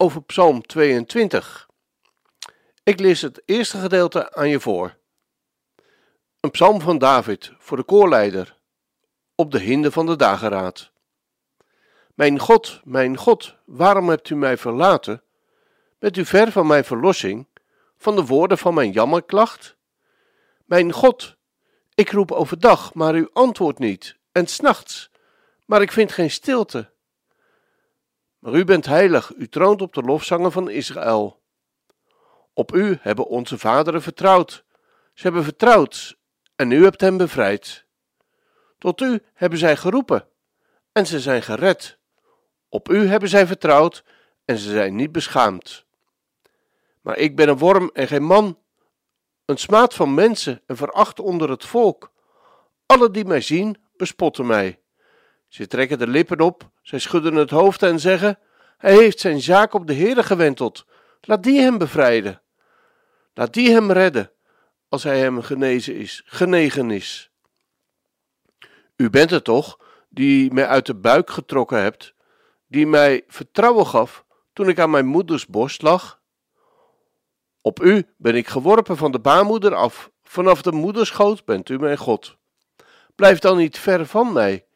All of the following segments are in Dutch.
over Psalm 22. Ik lees het eerste gedeelte aan je voor. Een psalm van David voor de koorleider op de hinde van de dageraad. Mijn God, mijn God, waarom hebt u mij verlaten? Bent u ver van mijn verlossing, van de woorden van mijn jammerklacht? Mijn God, ik roep overdag, maar u antwoordt niet, en s'nachts, maar ik vind geen stilte. Maar u bent heilig, u troont op de lofzangen van Israël. Op u hebben onze vaderen vertrouwd. Ze hebben vertrouwd en u hebt hen bevrijd. Tot u hebben zij geroepen en ze zijn gered. Op u hebben zij vertrouwd en ze zijn niet beschaamd. Maar ik ben een worm en geen man, een smaad van mensen en veracht onder het volk. Alle die mij zien, bespotten mij. Ze trekken de lippen op, zij schudden het hoofd en zeggen: Hij heeft zijn zaak op de Heere gewenteld. Laat die hem bevrijden. Laat die hem redden, als hij hem genezen is, genegen is. U bent het toch, die mij uit de buik getrokken hebt, die mij vertrouwen gaf toen ik aan mijn moeders borst lag? Op u ben ik geworpen van de baarmoeder af, vanaf de moederschoot bent u mijn God. Blijf dan niet ver van mij,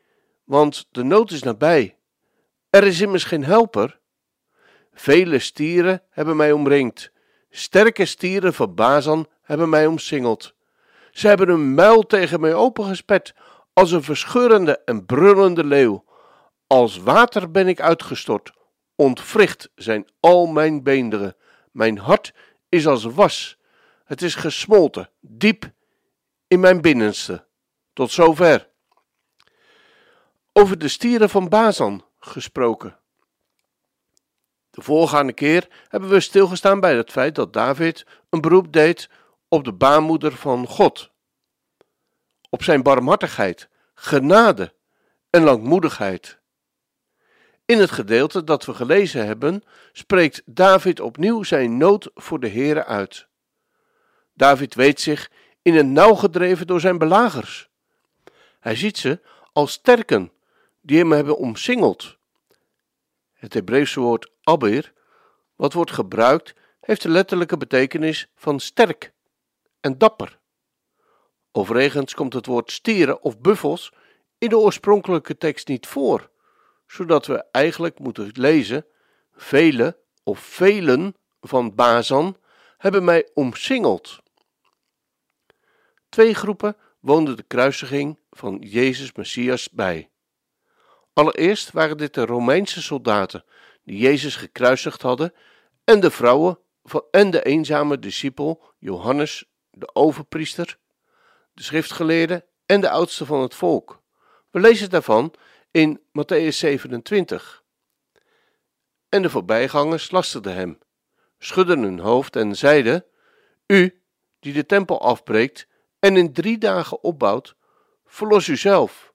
want de nood is nabij. Er is immers geen helper. Vele stieren hebben mij omringd. Sterke stieren van Bazan hebben mij omsingeld. Ze hebben hun muil tegen mij opengespet, als een verscheurende en brullende leeuw. Als water ben ik uitgestort. Ontwricht zijn al mijn beenderen. Mijn hart is als was. Het is gesmolten, diep in mijn binnenste. Tot zover over de stieren van Bazan gesproken. De voorgaande keer hebben we stilgestaan bij het feit dat David een beroep deed op de baarmoeder van God, op zijn barmhartigheid, genade en langmoedigheid. In het gedeelte dat we gelezen hebben, spreekt David opnieuw zijn nood voor de Here uit. David weet zich in een nauw gedreven door zijn belagers. Hij ziet ze als sterken die hem hebben omsingeld. Het Hebreeuwse woord abir, wat wordt gebruikt, heeft de letterlijke betekenis van sterk en dapper. Overigens komt het woord stieren of buffels in de oorspronkelijke tekst niet voor, zodat we eigenlijk moeten lezen: vele of velen van Bazan hebben mij omsingeld. Twee groepen woonden de kruisiging van Jezus Messias bij. Allereerst waren dit de Romeinse soldaten die Jezus gekruisigd hadden en de vrouwen en de eenzame discipel Johannes, de overpriester, de schriftgeleerde en de oudste van het volk. We lezen daarvan in Matthäus 27. En de voorbijgangers lasterden hem, schudden hun hoofd en zeiden: U, die de tempel afbreekt en in drie dagen opbouwt, verlos u zelf.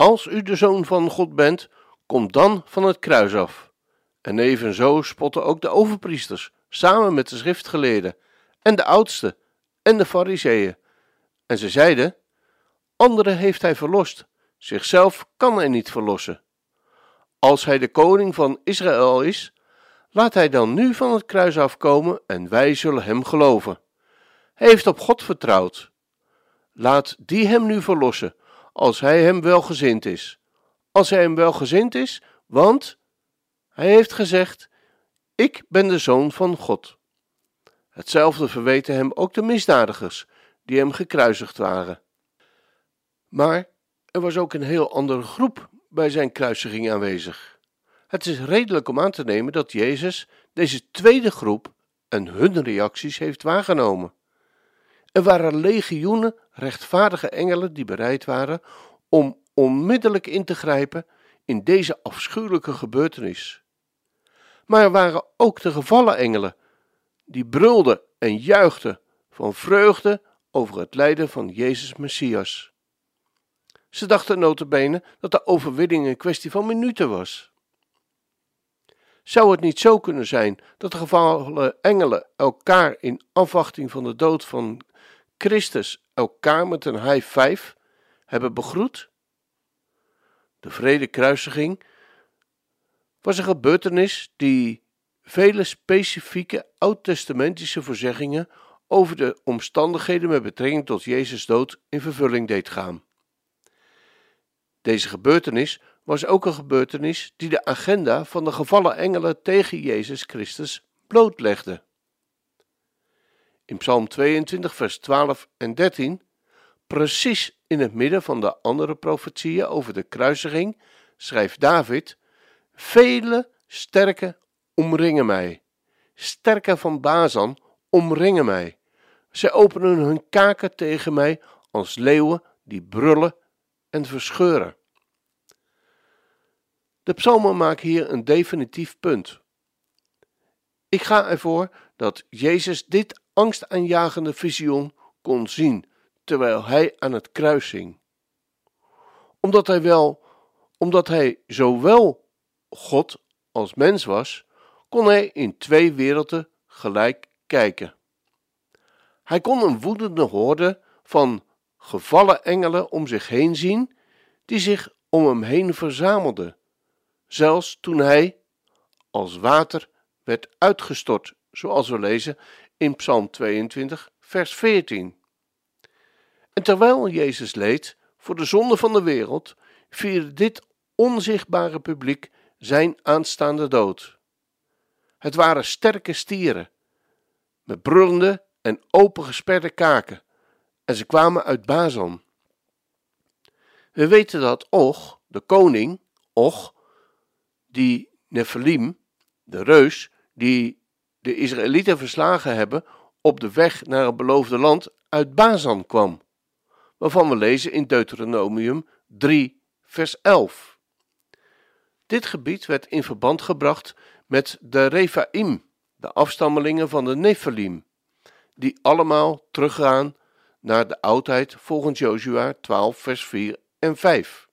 Als u de zoon van God bent, kom dan van het kruis af. En evenzo spotten ook de overpriesters, samen met de schriftgeleerden, en de oudsten, en de fariseeën. En ze zeiden, anderen heeft hij verlost, zichzelf kan hij niet verlossen. Als hij de koning van Israël is, laat hij dan nu van het kruis afkomen en wij zullen hem geloven. Hij heeft op God vertrouwd. Laat die hem nu verlossen, als hij hem welgezind is. Als hij hem welgezind is, want hij heeft gezegd: Ik ben de zoon van God. Hetzelfde verweten hem ook de misdadigers die hem gekruisigd waren. Maar er was ook een heel andere groep bij zijn kruisiging aanwezig. Het is redelijk om aan te nemen dat Jezus deze tweede groep en hun reacties heeft waargenomen. Er waren legioenen rechtvaardige engelen die bereid waren om onmiddellijk in te grijpen in deze afschuwelijke gebeurtenis. Maar er waren ook de gevallen engelen, die brulden en juichten van vreugde over het lijden van Jezus Messias. Ze dachten notabene dat de overwinning een kwestie van minuten was. Zou het niet zo kunnen zijn dat de gevallen engelen elkaar in afwachting van de dood van Christus elkaar met een high five hebben begroet? De vrede kruisiging was een gebeurtenis die vele specifieke oud-testamentische voorzeggingen over de omstandigheden met betrekking tot Jezus dood in vervulling deed gaan. Deze gebeurtenis was ook een gebeurtenis die de agenda van de gevallen engelen tegen Jezus Christus blootlegde. In Psalm 22, vers 12 en 13, precies in het midden van de andere profetieën over de kruisiging, schrijft David: Vele sterke omringen mij. Sterken van Bazan omringen mij. Zij openen hun kaken tegen mij als leeuwen die brullen en verscheuren. De psalmen maken hier een definitief punt. Ik ga ervoor dat Jezus dit angstaanjagende visioen kon zien terwijl hij aan het kruis hing. Omdat hij wel, omdat hij zowel God als mens was, kon hij in twee werelden gelijk kijken. Hij kon een woedende horde van gevallen engelen om zich heen zien, die zich om hem heen verzamelden, zelfs toen hij als water werd uitgestort, zoals we lezen in Psalm 22, vers 14. En terwijl Jezus leed voor de zonde van de wereld, vierde dit onzichtbare publiek zijn aanstaande dood. Het waren sterke stieren, met brullende en opengesperde kaken, en ze kwamen uit Bazan. We weten dat Och, de koning, Och, die Nephilim, de reus, die de Israëlieten verslagen hebben op de weg naar het beloofde land, uit Bazan kwam, waarvan we lezen in Deuteronomium 3, vers 11. Dit gebied werd in verband gebracht met de Refaim, de afstammelingen van de Nephilim, die allemaal teruggaan naar de oudheid volgens Jozua 12, vers 4 en 5.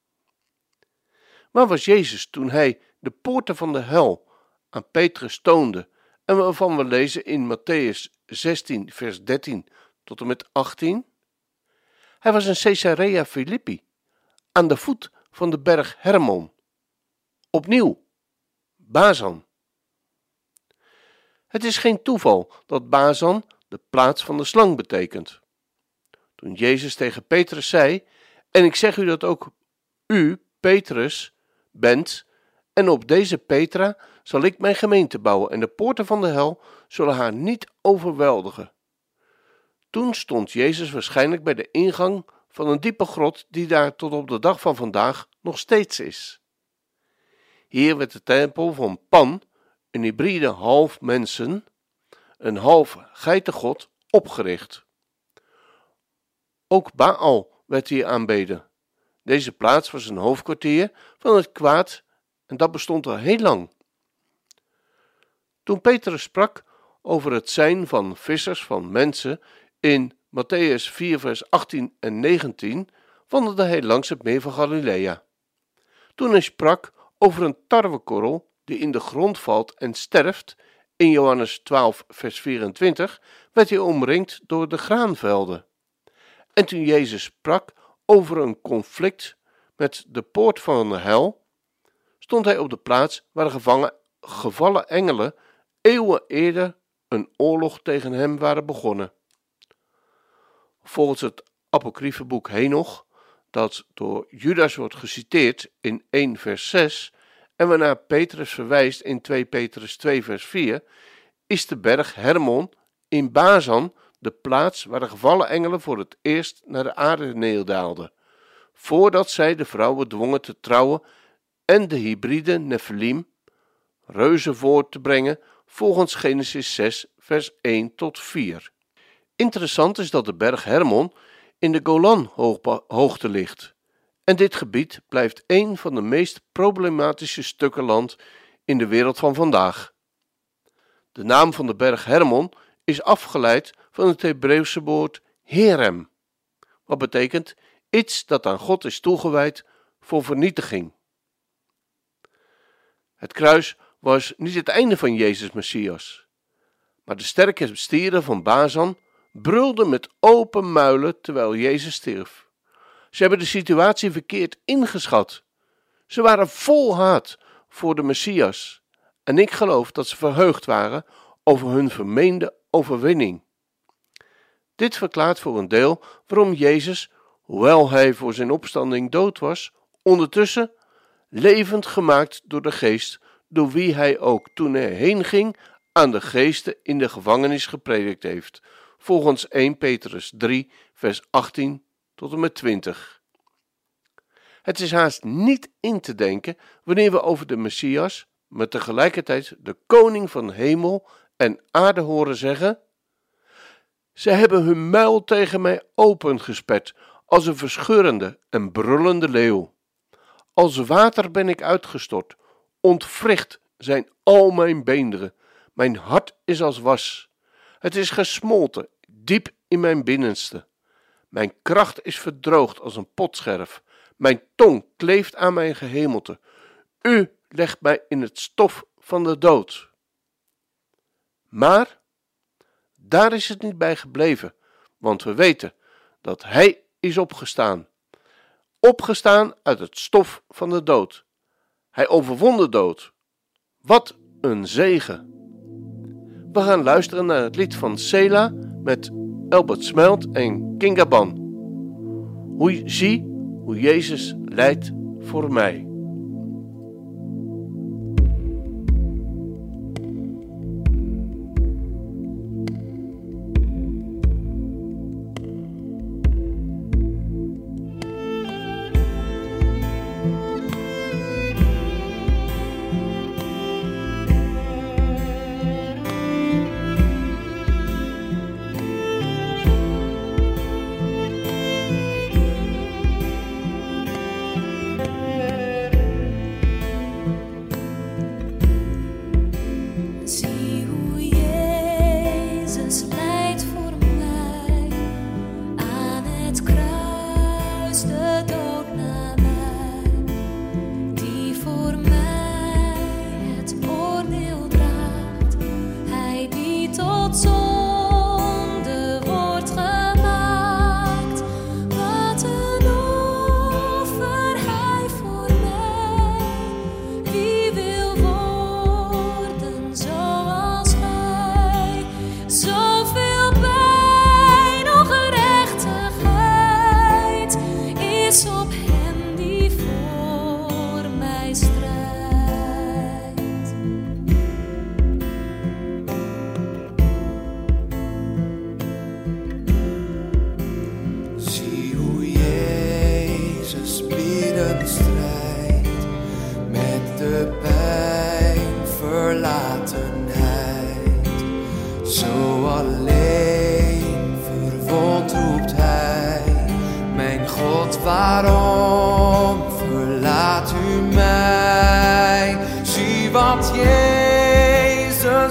Waar was Jezus toen hij de poorten van de hel aan Petrus toonde en waarvan we lezen in Matthäus 16, vers 13 tot en met 18? Hij was in Caesarea Philippi, aan de voet van de berg Hermon. Opnieuw, Bazan. Het is geen toeval dat Bazan de plaats van de slang betekent. Toen Jezus tegen Petrus zei: En ik zeg u dat ook u, Petrus, bent, en op deze Petra zal ik mijn gemeente bouwen, en de poorten van de hel zullen haar niet overweldigen. Toen stond Jezus waarschijnlijk bij de ingang van een diepe grot die daar tot op de dag van vandaag nog steeds is. Hier werd de tempel van Pan, een hybride half mensen, een half geitengod, opgericht. Ook Baal werd hier aanbeden. Deze plaats was een hoofdkwartier van het kwaad en dat bestond al heel lang. Toen Petrus sprak over het zijn van vissers van mensen in Matthäus 4, vers 18 en 19, wandelde hij langs het meer van Galilea. Toen hij sprak over een tarwekorrel die in de grond valt en sterft, in Johannes 12, vers 24, werd hij omringd door de graanvelden. En toen Jezus sprak over een conflict met de poort van de hel, stond hij op de plaats waar de gevangen, gevallen engelen eeuwen eerder een oorlog tegen hem waren begonnen. Volgens het apocryfe boek Henoch, dat door Judas wordt geciteerd in 1 vers 6 en waarna Petrus verwijst in 2 Petrus 2 vers 4, is de berg Hermon in Bazan de plaats waar de gevallen engelen voor het eerst naar de aarde neerdaalden, voordat zij de vrouwen dwongen te trouwen en de hybride Nephilim, reuzen voor te brengen volgens Genesis 6 vers 1 tot 4. Interessant is dat de berg Hermon in de Golan-hoogte ligt. En dit gebied blijft een van de meest problematische stukken land in de wereld van vandaag, De naam van de berg Hermon is afgeleid van het Hebreeuwse woord Herem, wat betekent iets dat aan God is toegewijd voor vernietiging. Het kruis was niet het einde van Jezus Messias, maar de sterke stieren van Bazan brulden met open muilen terwijl Jezus stierf. Ze hebben de situatie verkeerd ingeschat. Ze waren vol haat voor de Messias en ik geloof dat ze verheugd waren over hun vermeende overwinning. Dit verklaart voor een deel waarom Jezus, hoewel hij voor zijn opstanding dood was, ondertussen levend gemaakt door de geest, door wie hij ook toen hij heen ging aan de geesten in de gevangenis gepredikt heeft, volgens 1 Petrus 3, vers 18 tot en met 20. Het is haast niet in te denken wanneer we over de Messias, maar tegelijkertijd de koning van hemel en aarde horen zeggen: Ze hebben hun muil tegen mij opengesperd, als een verscheurende en brullende leeuw. Als water ben ik uitgestort, ontwricht zijn al mijn beenderen, mijn hart is als was. Het is gesmolten, diep in mijn binnenste. Mijn kracht is verdroogd als een potscherf. Mijn tong kleeft aan mijn gehemelte. U legt mij in het stof van de dood. Maar daar is het niet bij gebleven, want we weten dat Hij is opgestaan. Opgestaan uit het stof van de dood. Hij overwon de dood. Wat een zegen! We gaan luisteren naar het lied van Sela met Albert Smelt en Kingaban. Hoe zie hoe Jezus leidt voor mij.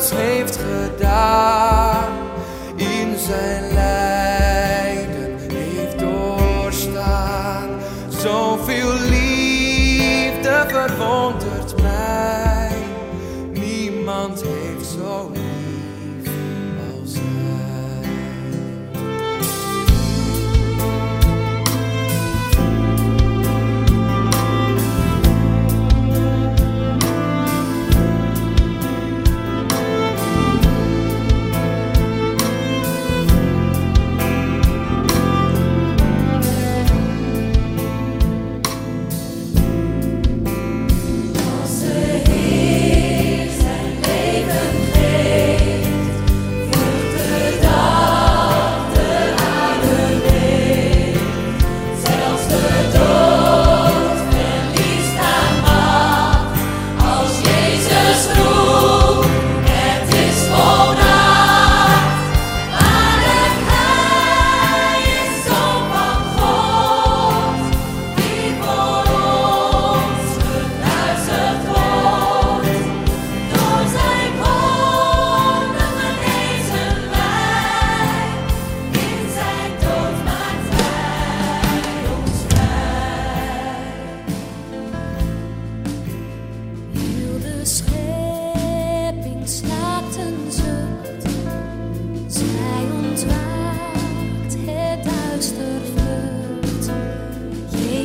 ons heeft gegeven.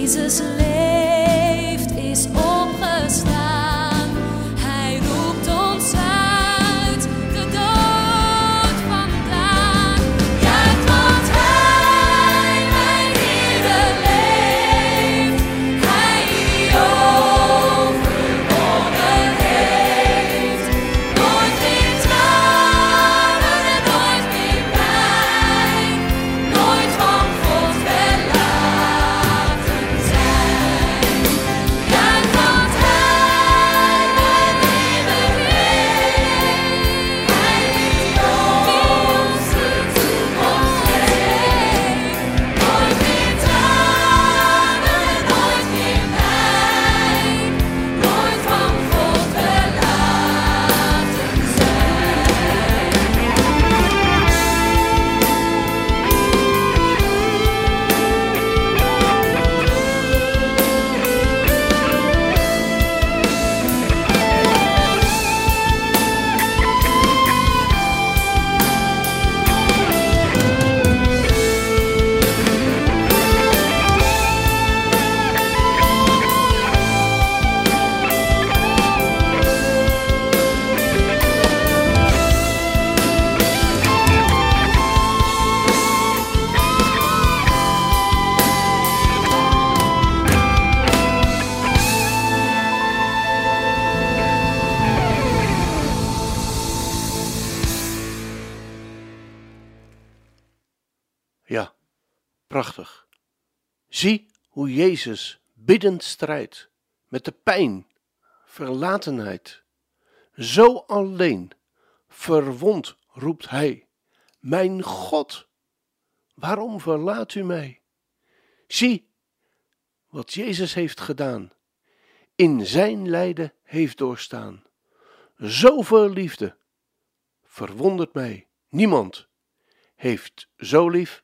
Jezus prachtig. Zie hoe Jezus biddend strijdt met de pijn, verlatenheid. Zo alleen, verwond roept hij: Mijn God, waarom verlaat u mij? Zie wat Jezus heeft gedaan, in zijn lijden heeft doorstaan. Zoveel liefde verwondert mij. Niemand heeft zo lief